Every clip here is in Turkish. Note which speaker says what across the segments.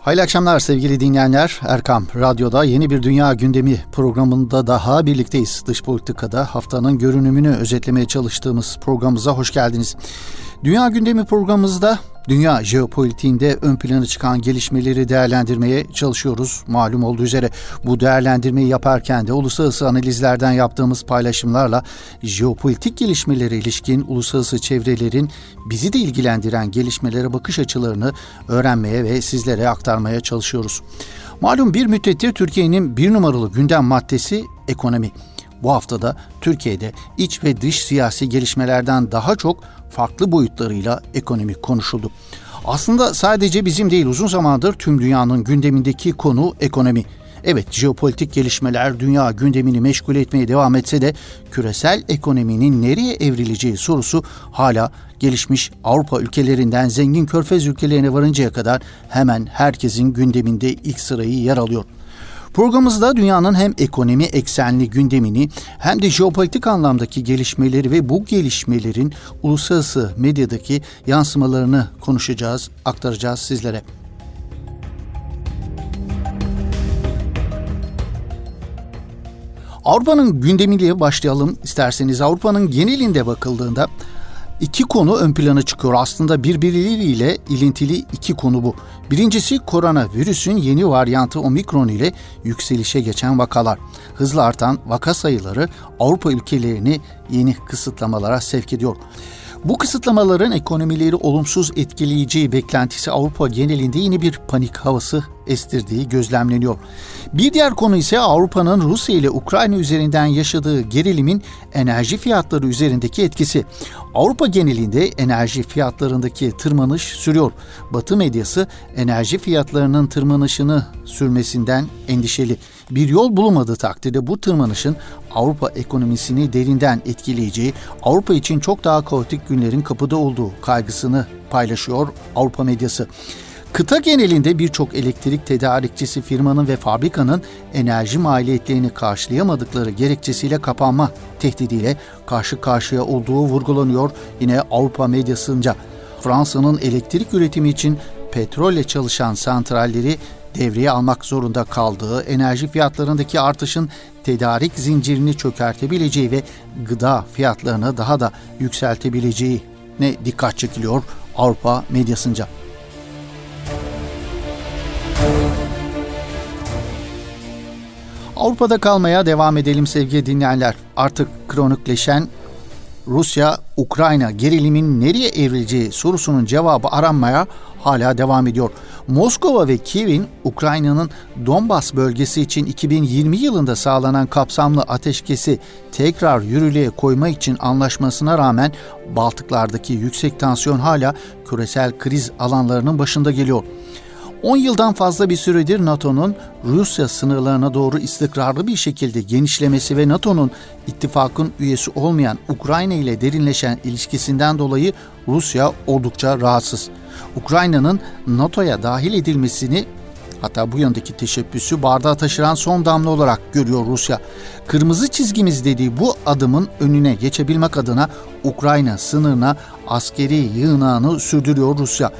Speaker 1: Hayırlı akşamlar sevgili dinleyenler. Erkam Radyo'da yeni bir Dünya Gündemi programında daha birlikteyiz. Dış politikada haftanın görünümünü özetlemeye çalıştığımız programımıza hoş geldiniz. Dünya Gündemi programımızda dünya jeopolitiğinde ön plana çıkan gelişmeleri değerlendirmeye çalışıyoruz. Malum olduğu üzere bu değerlendirmeyi yaparken de uluslararası analizlerden yaptığımız paylaşımlarla jeopolitik gelişmelere ilişkin uluslararası çevrelerin bizi de ilgilendiren gelişmelere bakış açılarını öğrenmeye ve sizlere aktarmaya çalışıyoruz. Malum bir müddettir Türkiye'nin bir numaralı gündem maddesi ekonomi. Bu haftada Türkiye'de iç ve dış siyasi gelişmelerden daha çok farklı boyutlarıyla ekonomi konuşuldu. Aslında sadece bizim değil uzun zamandır tüm dünyanın gündemindeki konu ekonomi. Evet jeopolitik gelişmeler dünya gündemini meşgul etmeye devam etse de küresel ekonominin nereye evrileceği sorusu hala gelişmiş Avrupa ülkelerinden zengin körfez ülkelerine varıncaya kadar hemen herkesin gündeminde ilk sırayı yer alıyor. Programımızda dünyanın hem ekonomi eksenli gündemini hem de jeopolitik anlamdaki gelişmeleri ve bu gelişmelerin uluslararası medyadaki yansımalarını konuşacağız, aktaracağız sizlere. Avrupa'nın gündemiyle başlayalım isterseniz. Avrupa'nın genelinde bakıldığında iki konu ön plana çıkıyor. Aslında birbirleriyle ilintili iki konu bu. Birincisi koronavirüsün yeni varyantı omikron ile yükselişe geçen vakalar. Hızla artan vaka sayıları Avrupa ülkelerini yeni kısıtlamalara sevk ediyor. Bu kısıtlamaların ekonomileri olumsuz etkileyeceği beklentisi Avrupa genelinde yeni bir panik havası estirdiği gözlemleniyor. Bir diğer konu ise Avrupa'nın Rusya ile Ukrayna üzerinden yaşadığı gerilimin enerji fiyatları üzerindeki etkisi. Avrupa genelinde enerji fiyatlarındaki tırmanış sürüyor. Batı medyası enerji fiyatlarının tırmanışını sürmesinden endişeli. Bir yol bulunmadığı takdirde bu tırmanışın Avrupa ekonomisini derinden etkileyeceği, Avrupa için çok daha kaotik günlerin kapıda olduğu kaygısını paylaşıyor Avrupa medyası. Kıta genelinde birçok elektrik tedarikçisi firmanın ve fabrikanın enerji maliyetlerini karşılayamadıkları gerekçesiyle kapanma tehdidiyle karşı karşıya olduğu vurgulanıyor yine Avrupa medyasınca. Fransa'nın elektrik üretimi için petrolle çalışan santralleri devreye almak zorunda kaldığı, enerji fiyatlarındaki artışın tedarik zincirini çökertebileceği ve gıda fiyatlarını daha da yükseltebileceği ne dikkat çekiliyor Avrupa medyasınca. Avrupa'da kalmaya devam edelim sevgili dinleyenler. Artık kronikleşen Rusya-Ukrayna gerilimin nereye evrileceği sorusunun cevabı aranmaya hala devam ediyor. Moskova ve Kiev'in Ukrayna'nın Donbas bölgesi için 2020 yılında sağlanan kapsamlı ateşkesi tekrar yürürlüğe koyma için anlaşmasına rağmen Baltıklardaki yüksek tansiyon hala küresel kriz alanlarının başında geliyor. 10 yıldan fazla bir süredir NATO'nun Rusya sınırlarına doğru istikrarlı bir şekilde genişlemesi ve NATO'nun ittifakın üyesi olmayan Ukrayna ile derinleşen ilişkisinden dolayı Rusya oldukça rahatsız. Ukrayna'nın NATO'ya dahil edilmesini hatta bu yöndeki teşebbüsü bardağa taşıran son damla olarak görüyor Rusya. Kırmızı çizgimiz dediği bu adımın önüne geçebilmek adına Ukrayna sınırına askeri yığınağını sürdürüyor Rusya.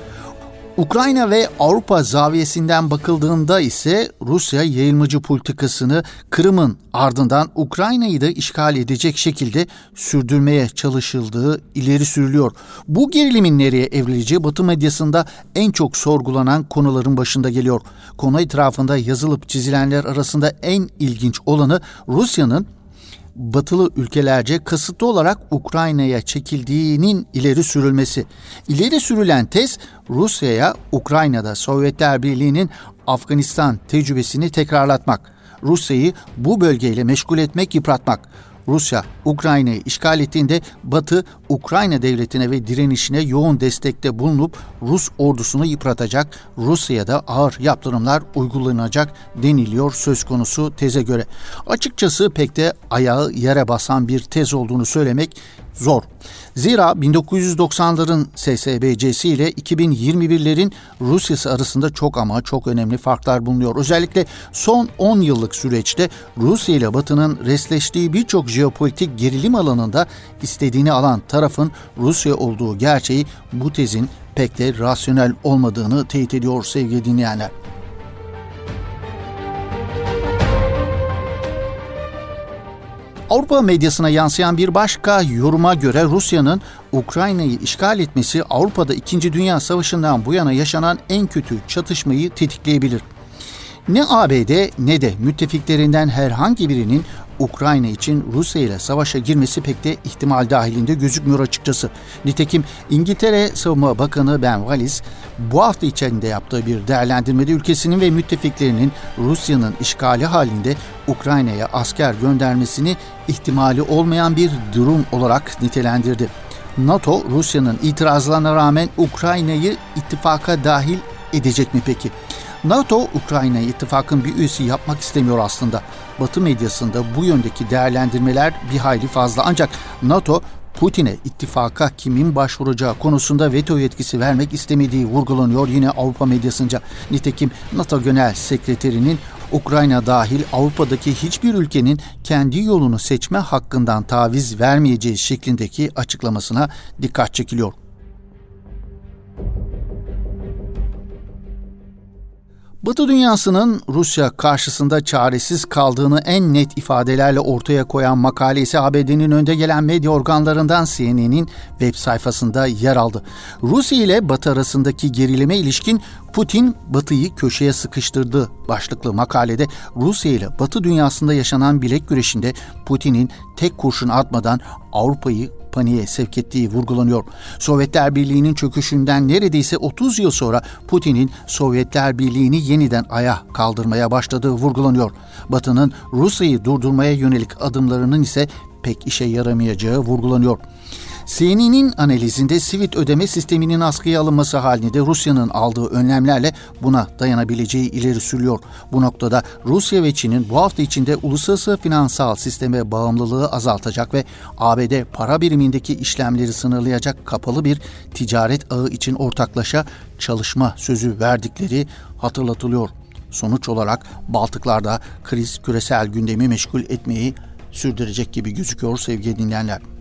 Speaker 1: Ukrayna ve Avrupa zaviyesinden bakıldığında ise Rusya yayılmacı politikasını Kırım'ın ardından Ukrayna'yı da işgal edecek şekilde sürdürmeye çalışıldığı ileri sürülüyor. Bu gerilimin nereye evrileceği Batı medyasında en çok sorgulanan konuların başında geliyor. Konu etrafında yazılıp çizilenler arasında en ilginç olanı Rusya'nın batılı ülkelerce kasıtlı olarak Ukrayna'ya çekildiğinin ileri sürülmesi. İleri sürülen tez Rusya'ya Ukrayna'da Sovyetler Birliği'nin Afganistan tecrübesini tekrarlatmak. Rusya'yı bu bölgeyle meşgul etmek, yıpratmak. Rusya Ukrayna'yı işgal ettiğinde Batı Ukrayna devletine ve direnişine yoğun destekte bulunup Rus ordusunu yıpratacak, Rusya'da ağır yaptırımlar uygulanacak deniliyor söz konusu teze göre. Açıkçası pek de ayağı yere basan bir tez olduğunu söylemek zor. Zira 1990'ların SSBC'si ile 2021'lerin Rusya'sı arasında çok ama çok önemli farklar bulunuyor. Özellikle son 10 yıllık süreçte Rusya ile Batı'nın resleştiği birçok jeopolitik gerilim alanında istediğini alan tarafın Rusya olduğu gerçeği bu tezin pek de rasyonel olmadığını teyit ediyor sevgili dinleyenler. Avrupa medyasına yansıyan bir başka yoruma göre Rusya'nın Ukrayna'yı işgal etmesi Avrupa'da 2. Dünya Savaşı'ndan bu yana yaşanan en kötü çatışmayı tetikleyebilir. Ne ABD ne de müttefiklerinden herhangi birinin Ukrayna için Rusya ile savaşa girmesi pek de ihtimal dahilinde gözükmüyor açıkçası. Nitekim İngiltere Savunma Bakanı Ben Wallace bu hafta içinde yaptığı bir değerlendirmede ülkesinin ve müttefiklerinin Rusya'nın işgali halinde Ukrayna'ya asker göndermesini ihtimali olmayan bir durum olarak nitelendirdi. NATO, Rusya'nın itirazlarına rağmen Ukrayna'yı ittifaka dahil edecek mi peki? NATO, Ukrayna'yı ittifakın bir üyesi yapmak istemiyor aslında. Batı medyasında bu yöndeki değerlendirmeler bir hayli fazla. Ancak NATO, Putin'e ittifaka kimin başvuracağı konusunda veto yetkisi vermek istemediği vurgulanıyor yine Avrupa medyasınca. Nitekim NATO Genel Sekreterinin Ukrayna dahil Avrupa'daki hiçbir ülkenin kendi yolunu seçme hakkından taviz vermeyeceği şeklindeki açıklamasına dikkat çekiliyor. Batı dünyasının Rusya karşısında çaresiz kaldığını en net ifadelerle ortaya koyan makale ise ABD'nin önde gelen medya organlarından CNN'in web sayfasında yer aldı. Rusya ile Batı arasındaki gerilime ilişkin Putin Batı'yı köşeye sıkıştırdı başlıklı makalede Rusya ile Batı dünyasında yaşanan bilek güreşinde Putin'in tek kurşun atmadan Avrupa'yı paniğe sevk ettiği vurgulanıyor. Sovyetler Birliği'nin çöküşünden neredeyse 30 yıl sonra Putin'in Sovyetler Birliği'ni yeniden aya kaldırmaya başladığı vurgulanıyor. Batı'nın Rusya'yı durdurmaya yönelik adımlarının ise pek işe yaramayacağı vurgulanıyor. CNN'in analizinde Sivit ödeme sisteminin askıya alınması halinde Rusya'nın aldığı önlemlerle buna dayanabileceği ileri sürüyor. Bu noktada Rusya ve Çin'in bu hafta içinde uluslararası finansal sisteme bağımlılığı azaltacak ve ABD para birimindeki işlemleri sınırlayacak kapalı bir ticaret ağı için ortaklaşa çalışma sözü verdikleri hatırlatılıyor. Sonuç olarak Baltıklarda kriz küresel gündemi meşgul etmeyi sürdürecek gibi gözüküyor sevgili dinleyenler.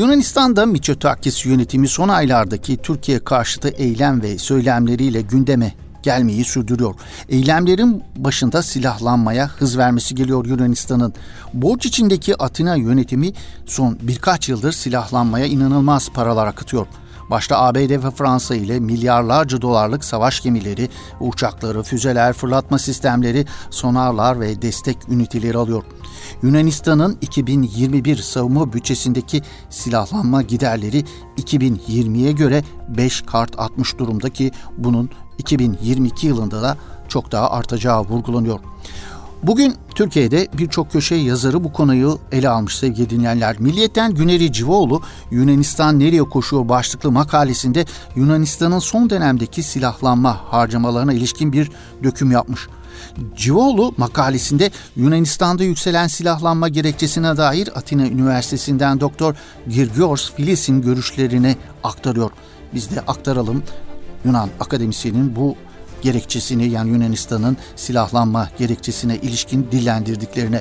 Speaker 1: Yunanistan'da Mitsotakis yönetimi son aylardaki Türkiye karşıtı eylem ve söylemleriyle gündeme gelmeyi sürdürüyor. Eylemlerin başında silahlanmaya hız vermesi geliyor Yunanistan'ın. Borç içindeki Atina yönetimi son birkaç yıldır silahlanmaya inanılmaz paralar akıtıyor. Başta ABD ve Fransa ile milyarlarca dolarlık savaş gemileri, uçakları, füzeler, fırlatma sistemleri, sonarlar ve destek üniteleri alıyor. Yunanistan'ın 2021 savunma bütçesindeki silahlanma giderleri 2020'ye göre 5 kart atmış durumda ki bunun 2022 yılında da çok daha artacağı vurgulanıyor. Bugün Türkiye'de birçok köşe yazarı bu konuyu ele almış sevgili dinleyenler. Milliyetten Güneri Civoğlu Yunanistan nereye koşuyor başlıklı makalesinde Yunanistan'ın son dönemdeki silahlanma harcamalarına ilişkin bir döküm yapmış. Civoğlu makalesinde Yunanistan'da yükselen silahlanma gerekçesine dair Atina Üniversitesi'nden Doktor Girgios Filis'in görüşlerini aktarıyor. Biz de aktaralım Yunan akademisyenin bu gerekçesini yani Yunanistan'ın silahlanma gerekçesine ilişkin dillendirdiklerine.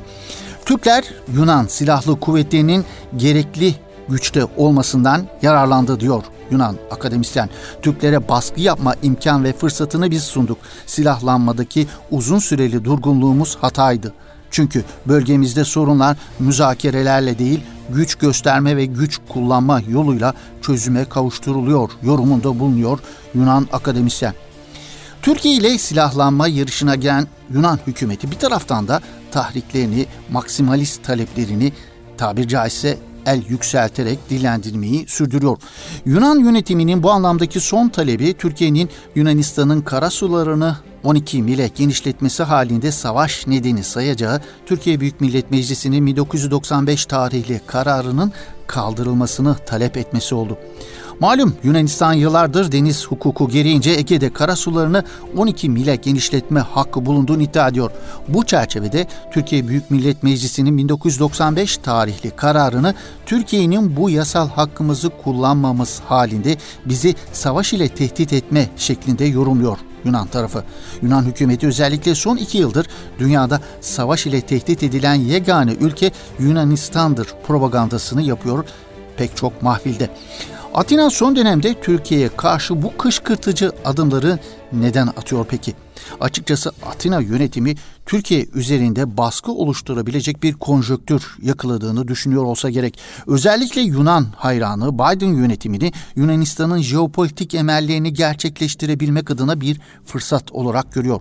Speaker 1: Türkler Yunan silahlı kuvvetlerinin gerekli güçte olmasından yararlandı diyor Yunan akademisyen. Türklere baskı yapma imkan ve fırsatını biz sunduk. Silahlanmadaki uzun süreli durgunluğumuz hataydı. Çünkü bölgemizde sorunlar müzakerelerle değil, güç gösterme ve güç kullanma yoluyla çözüme kavuşturuluyor yorumunda bulunuyor Yunan akademisyen. Türkiye ile silahlanma yarışına giren Yunan hükümeti bir taraftan da tahriklerini, maksimalist taleplerini tabir caizse el yükselterek dilendirmeyi sürdürüyor. Yunan yönetiminin bu anlamdaki son talebi Türkiye'nin Yunanistan'ın kara sularını 12 mile genişletmesi halinde savaş nedeni sayacağı Türkiye Büyük Millet Meclisi'nin 1995 tarihli kararının kaldırılmasını talep etmesi oldu. Malum Yunanistan yıllardır deniz hukuku gereğince Ege'de karasularını 12 mile genişletme hakkı bulunduğunu iddia ediyor. Bu çerçevede Türkiye Büyük Millet Meclisi'nin 1995 tarihli kararını Türkiye'nin bu yasal hakkımızı kullanmamız halinde bizi savaş ile tehdit etme şeklinde yorumluyor. Yunan tarafı. Yunan hükümeti özellikle son iki yıldır dünyada savaş ile tehdit edilen yegane ülke Yunanistan'dır propagandasını yapıyor pek çok mahfilde. Atina son dönemde Türkiye'ye karşı bu kışkırtıcı adımları neden atıyor peki? Açıkçası Atina yönetimi Türkiye üzerinde baskı oluşturabilecek bir konjöktür yakaladığını düşünüyor olsa gerek. Özellikle Yunan hayranı Biden yönetimini Yunanistan'ın jeopolitik emellerini gerçekleştirebilmek adına bir fırsat olarak görüyor.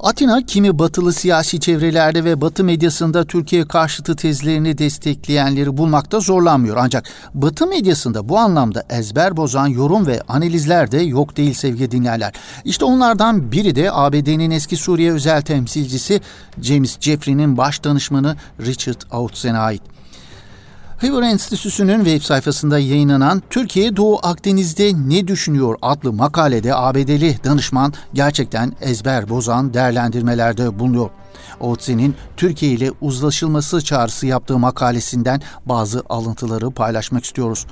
Speaker 1: Atina kimi batılı siyasi çevrelerde ve batı medyasında Türkiye karşıtı tezlerini destekleyenleri bulmakta zorlanmıyor. Ancak batı medyasında bu anlamda ezber bozan yorum ve analizler de yok değil sevgili dinleyenler. İşte onlardan biri de ABD'nin eski Suriye özel temsilcisi James Jeffrey'nin baş danışmanı Richard Autzen'e ait. Hoover Enstitüsü'nün web sayfasında yayınlanan Türkiye Doğu Akdeniz'de ne düşünüyor adlı makalede ABD'li danışman gerçekten ezber bozan değerlendirmelerde bulunuyor. Otzi'nin Türkiye ile uzlaşılması çağrısı yaptığı makalesinden bazı alıntıları paylaşmak istiyoruz.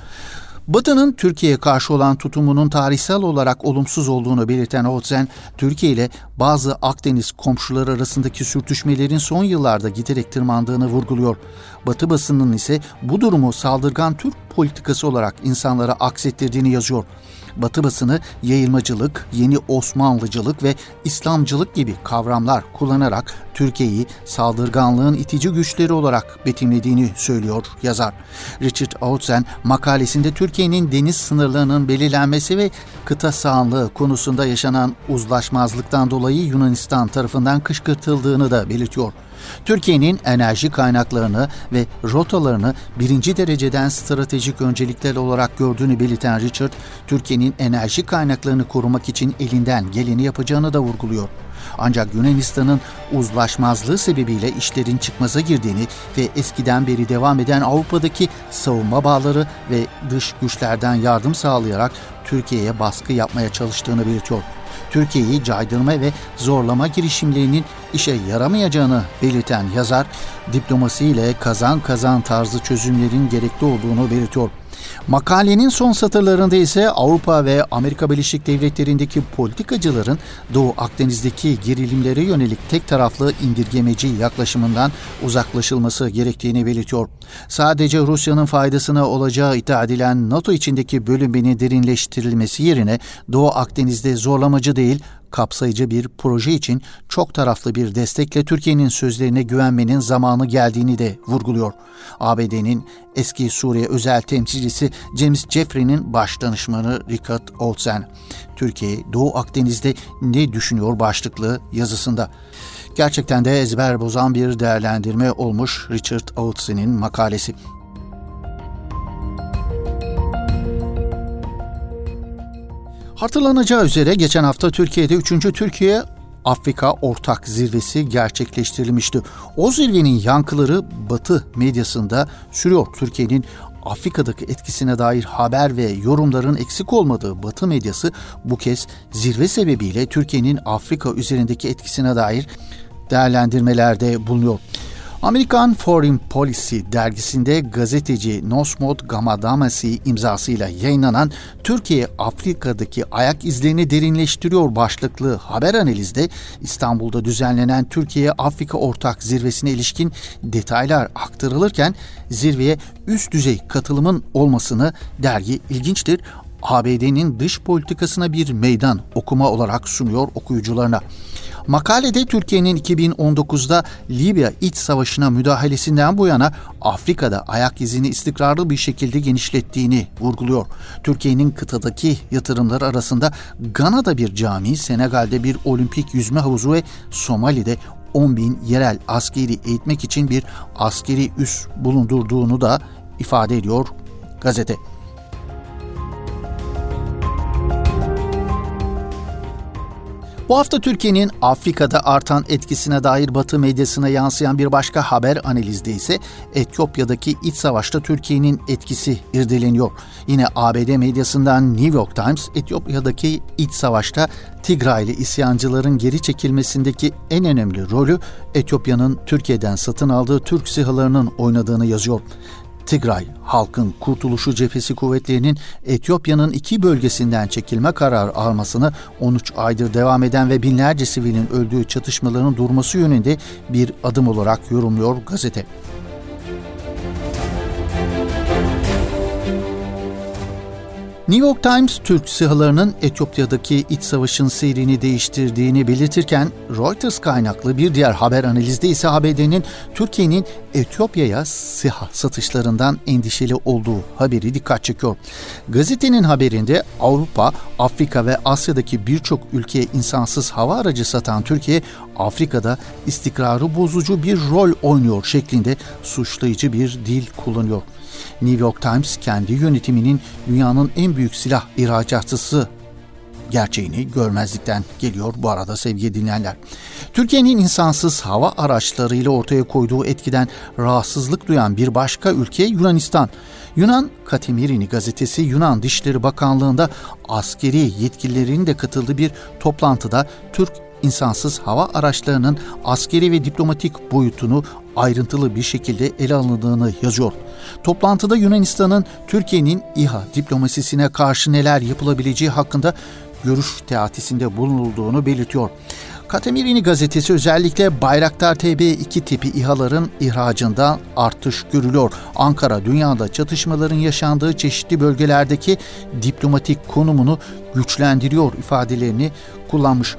Speaker 1: Batı'nın Türkiye'ye karşı olan tutumunun tarihsel olarak olumsuz olduğunu belirten Otzen, Türkiye ile bazı Akdeniz komşuları arasındaki sürtüşmelerin son yıllarda giderek tırmandığını vurguluyor. Batı basının ise bu durumu saldırgan Türk politikası olarak insanlara aksettirdiğini yazıyor. Batı basını yayılmacılık, yeni Osmanlıcılık ve İslamcılık gibi kavramlar kullanarak Türkiye'yi saldırganlığın itici güçleri olarak betimlediğini söylüyor yazar. Richard Outzen makalesinde Türkiye'nin deniz sınırlarının belirlenmesi ve kıta sahanlığı konusunda yaşanan uzlaşmazlıktan dolayı Yunanistan tarafından kışkırtıldığını da belirtiyor. Türkiye'nin enerji kaynaklarını ve rotalarını birinci dereceden stratejik öncelikler olarak gördüğünü belirten Richard, Türkiye'nin enerji kaynaklarını korumak için elinden geleni yapacağını da vurguluyor. Ancak Yunanistan'ın uzlaşmazlığı sebebiyle işlerin çıkmaza girdiğini ve eskiden beri devam eden Avrupa'daki savunma bağları ve dış güçlerden yardım sağlayarak Türkiye'ye baskı yapmaya çalıştığını belirtiyor. Türkiye'yi caydırma ve zorlama girişimlerinin işe yaramayacağını belirten yazar, diplomasiyle kazan kazan tarzı çözümlerin gerekli olduğunu belirtiyor. Makalenin son satırlarında ise Avrupa ve Amerika Birleşik Devletleri'ndeki politikacıların Doğu Akdeniz'deki gerilimlere yönelik tek taraflı indirgemeci yaklaşımından uzaklaşılması gerektiğini belirtiyor. Sadece Rusya'nın faydasına olacağı iddia edilen NATO içindeki bölünmenin derinleştirilmesi yerine Doğu Akdeniz'de zorlamacı değil, kapsayıcı bir proje için çok taraflı bir destekle Türkiye'nin sözlerine güvenmenin zamanı geldiğini de vurguluyor. ABD'nin eski Suriye özel temsilcisi James Jeffrey'nin baş danışmanı Richard Olsen, Türkiye Doğu Akdeniz'de ne düşünüyor başlıklı yazısında. Gerçekten de ezber bozan bir değerlendirme olmuş Richard Olsen'in makalesi. Hatırlanacağı üzere geçen hafta Türkiye'de 3. Türkiye Afrika Ortak Zirvesi gerçekleştirilmişti. O zirvenin yankıları Batı medyasında sürüyor. Türkiye'nin Afrika'daki etkisine dair haber ve yorumların eksik olmadığı Batı medyası bu kez zirve sebebiyle Türkiye'nin Afrika üzerindeki etkisine dair değerlendirmelerde bulunuyor. Amerikan Foreign Policy dergisinde gazeteci Nosmod Gamadamasi imzasıyla yayınlanan Türkiye Afrika'daki ayak izlerini derinleştiriyor başlıklı haber analizde İstanbul'da düzenlenen Türkiye Afrika Ortak Zirvesi'ne ilişkin detaylar aktarılırken zirveye üst düzey katılımın olmasını dergi ilginçtir ABD'nin dış politikasına bir meydan okuma olarak sunuyor okuyucularına. Makalede Türkiye'nin 2019'da Libya iç savaşına müdahalesinden bu yana Afrika'da ayak izini istikrarlı bir şekilde genişlettiğini vurguluyor. Türkiye'nin kıtadaki yatırımlar arasında Gana'da bir cami, Senegal'de bir olimpik yüzme havuzu ve Somali'de 10 bin yerel askeri eğitmek için bir askeri üs bulundurduğunu da ifade ediyor gazete. Bu hafta Türkiye'nin Afrika'da artan etkisine dair Batı medyasına yansıyan bir başka haber analizde ise Etiyopya'daki iç savaşta Türkiye'nin etkisi irdeleniyor. Yine ABD medyasından New York Times, Etiyopya'daki iç savaşta Tigraylı isyancıların geri çekilmesindeki en önemli rolü Etiyopya'nın Türkiye'den satın aldığı Türk sihalarının oynadığını yazıyor. Tigray Halkın Kurtuluşu Cephesi kuvvetlerinin Etiyopya'nın iki bölgesinden çekilme kararı almasını 13 aydır devam eden ve binlerce sivilin öldüğü çatışmaların durması yönünde bir adım olarak yorumluyor gazete. New York Times Türk SİHA'larının Etiyopya'daki iç savaşın seyrini değiştirdiğini belirtirken Reuters kaynaklı bir diğer haber analizde ise ABD'nin Türkiye'nin Etiyopya'ya SİHA satışlarından endişeli olduğu haberi dikkat çekiyor. Gazetenin haberinde Avrupa, Afrika ve Asya'daki birçok ülkeye insansız hava aracı satan Türkiye, Afrika'da istikrarı bozucu bir rol oynuyor şeklinde suçlayıcı bir dil kullanıyor. New York Times kendi yönetiminin dünyanın en büyük silah ihracatçısı gerçeğini görmezlikten geliyor bu arada sevgili dinleyenler. Türkiye'nin insansız hava araçlarıyla ortaya koyduğu etkiden rahatsızlık duyan bir başka ülke Yunanistan. Yunan Katemirini gazetesi Yunan Dışişleri Bakanlığı'nda askeri yetkililerin de katıldığı bir toplantıda Türk insansız hava araçlarının askeri ve diplomatik boyutunu ayrıntılı bir şekilde ele alındığını yazıyor. Toplantıda Yunanistan'ın Türkiye'nin İHA diplomasisine karşı neler yapılabileceği hakkında görüş teatisinde bulunulduğunu belirtiyor. Katemirini gazetesi özellikle Bayraktar TB2 tipi İHA'ların ihracından artış görülüyor. Ankara dünyada çatışmaların yaşandığı çeşitli bölgelerdeki diplomatik konumunu güçlendiriyor ifadelerini kullanmış.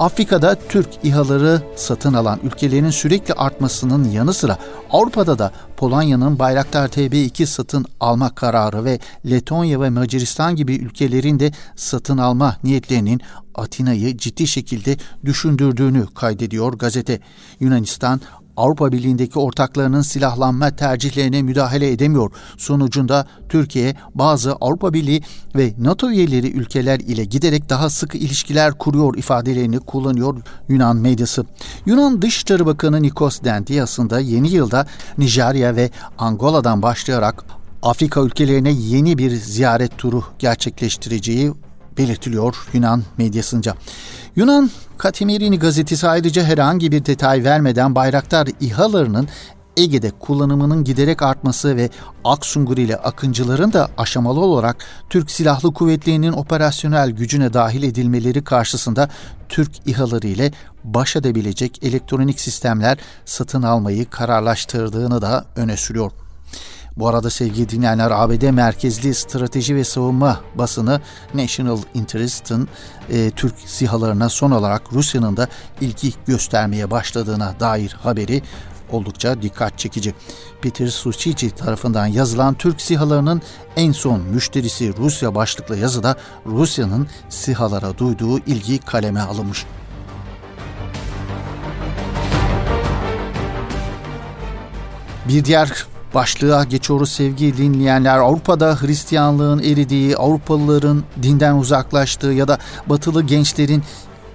Speaker 1: Afrika'da Türk İHA'ları satın alan ülkelerin sürekli artmasının yanı sıra Avrupa'da da Polonya'nın Bayraktar TB2 satın alma kararı ve Letonya ve Macaristan gibi ülkelerin de satın alma niyetlerinin Atina'yı ciddi şekilde düşündürdüğünü kaydediyor gazete. Yunanistan Avrupa Birliği'ndeki ortaklarının silahlanma tercihlerine müdahale edemiyor. Sonucunda Türkiye bazı Avrupa Birliği ve NATO üyeleri ülkeler ile giderek daha sıkı ilişkiler kuruyor ifadelerini kullanıyor Yunan medyası. Yunan Dışişleri Bakanı Nikos Dendias'ın yeni yılda Nijerya ve Angola'dan başlayarak Afrika ülkelerine yeni bir ziyaret turu gerçekleştireceği belirtiliyor Yunan medyasınca. Yunan Katemirini gazetesi ayrıca herhangi bir detay vermeden Bayraktar İHA'larının Ege'de kullanımının giderek artması ve Aksungur ile Akıncıların da aşamalı olarak Türk Silahlı Kuvvetleri'nin operasyonel gücüne dahil edilmeleri karşısında Türk İHA'ları ile baş edebilecek elektronik sistemler satın almayı kararlaştırdığını da öne sürüyor. Bu arada sevgili dinleyenler ABD merkezli strateji ve savunma basını National Interest'ın e, Türk sihalarına son olarak Rusya'nın da ilgi göstermeye başladığına dair haberi oldukça dikkat çekici. Peter Suchici tarafından yazılan Türk sihalarının en son müşterisi Rusya başlıklı yazıda Rusya'nın sihalara duyduğu ilgi kaleme alınmış. Bir diğer başlığa geçiyoruz sevgili dinleyenler. Avrupa'da Hristiyanlığın eridiği, Avrupalıların dinden uzaklaştığı ya da batılı gençlerin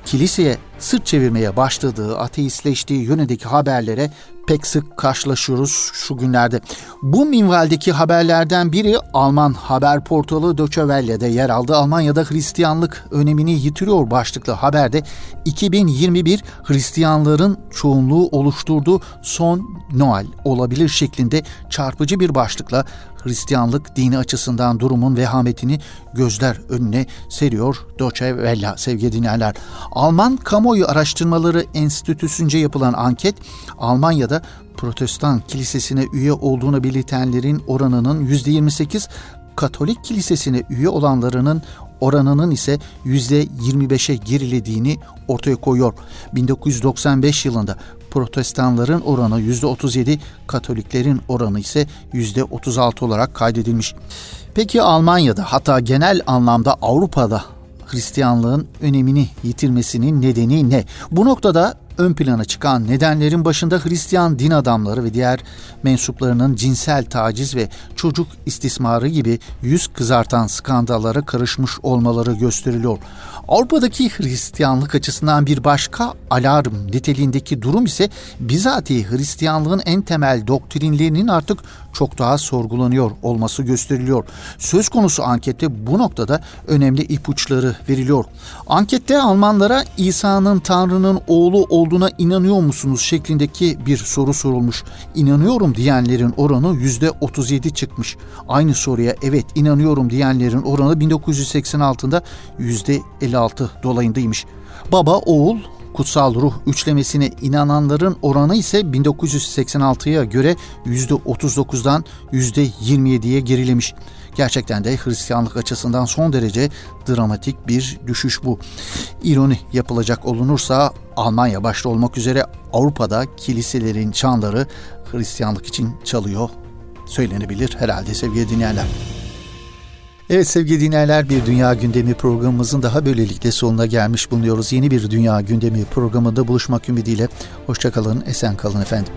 Speaker 1: kiliseye sırt çevirmeye başladığı, ateistleştiği yönündeki haberlere pek sık karşılaşıyoruz şu günlerde. Bu minvaldeki haberlerden biri Alman haber portalı Deutsche Welle'de yer aldı. Almanya'da Hristiyanlık önemini yitiriyor başlıklı haberde 2021 Hristiyanların çoğunluğu oluşturduğu son Noel olabilir şeklinde çarpıcı bir başlıkla Hristiyanlık dini açısından durumun vehametini gözler önüne seriyor Deutsche Welle sevgili dinleyenler. Alman Kamuoyu Araştırmaları Enstitüsü'nce yapılan anket Almanya'da Protestan kilisesine üye olduğunu belirtenlerin oranının %28, Katolik kilisesine üye olanlarının oranının ise %25'e gerilediğini ortaya koyuyor. 1995 yılında protestanların oranı %37, Katoliklerin oranı ise %36 olarak kaydedilmiş. Peki Almanya'da hatta genel anlamda Avrupa'da Hristiyanlığın önemini yitirmesinin nedeni ne? Bu noktada ön plana çıkan nedenlerin başında Hristiyan din adamları ve diğer mensuplarının cinsel taciz ve çocuk istismarı gibi yüz kızartan skandallara karışmış olmaları gösteriliyor. Avrupa'daki Hristiyanlık açısından bir başka alarm niteliğindeki durum ise bizatihi Hristiyanlığın en temel doktrinlerinin artık çok daha sorgulanıyor olması gösteriliyor. Söz konusu ankette bu noktada önemli ipuçları veriliyor. Ankette Almanlara İsa'nın Tanrı'nın oğlu olduğuna inanıyor musunuz şeklindeki bir soru sorulmuş. İnanıyorum diyenlerin oranı %37 çıkmış. Aynı soruya evet inanıyorum diyenlerin oranı 1986'da %56 dolayındaymış. Baba, oğul, kutsal ruh üçlemesine inananların oranı ise 1986'ya göre %39'dan %27'ye gerilemiş. Gerçekten de Hristiyanlık açısından son derece dramatik bir düşüş bu. İroni yapılacak olunursa Almanya başta olmak üzere Avrupa'da kiliselerin çanları Hristiyanlık için çalıyor söylenebilir herhalde sevgili dinleyenler. Evet sevgili dinleyenler bir Dünya Gündemi programımızın daha böylelikle sonuna gelmiş bulunuyoruz. Yeni bir Dünya Gündemi programında buluşmak ümidiyle. Hoşçakalın, esen kalın efendim.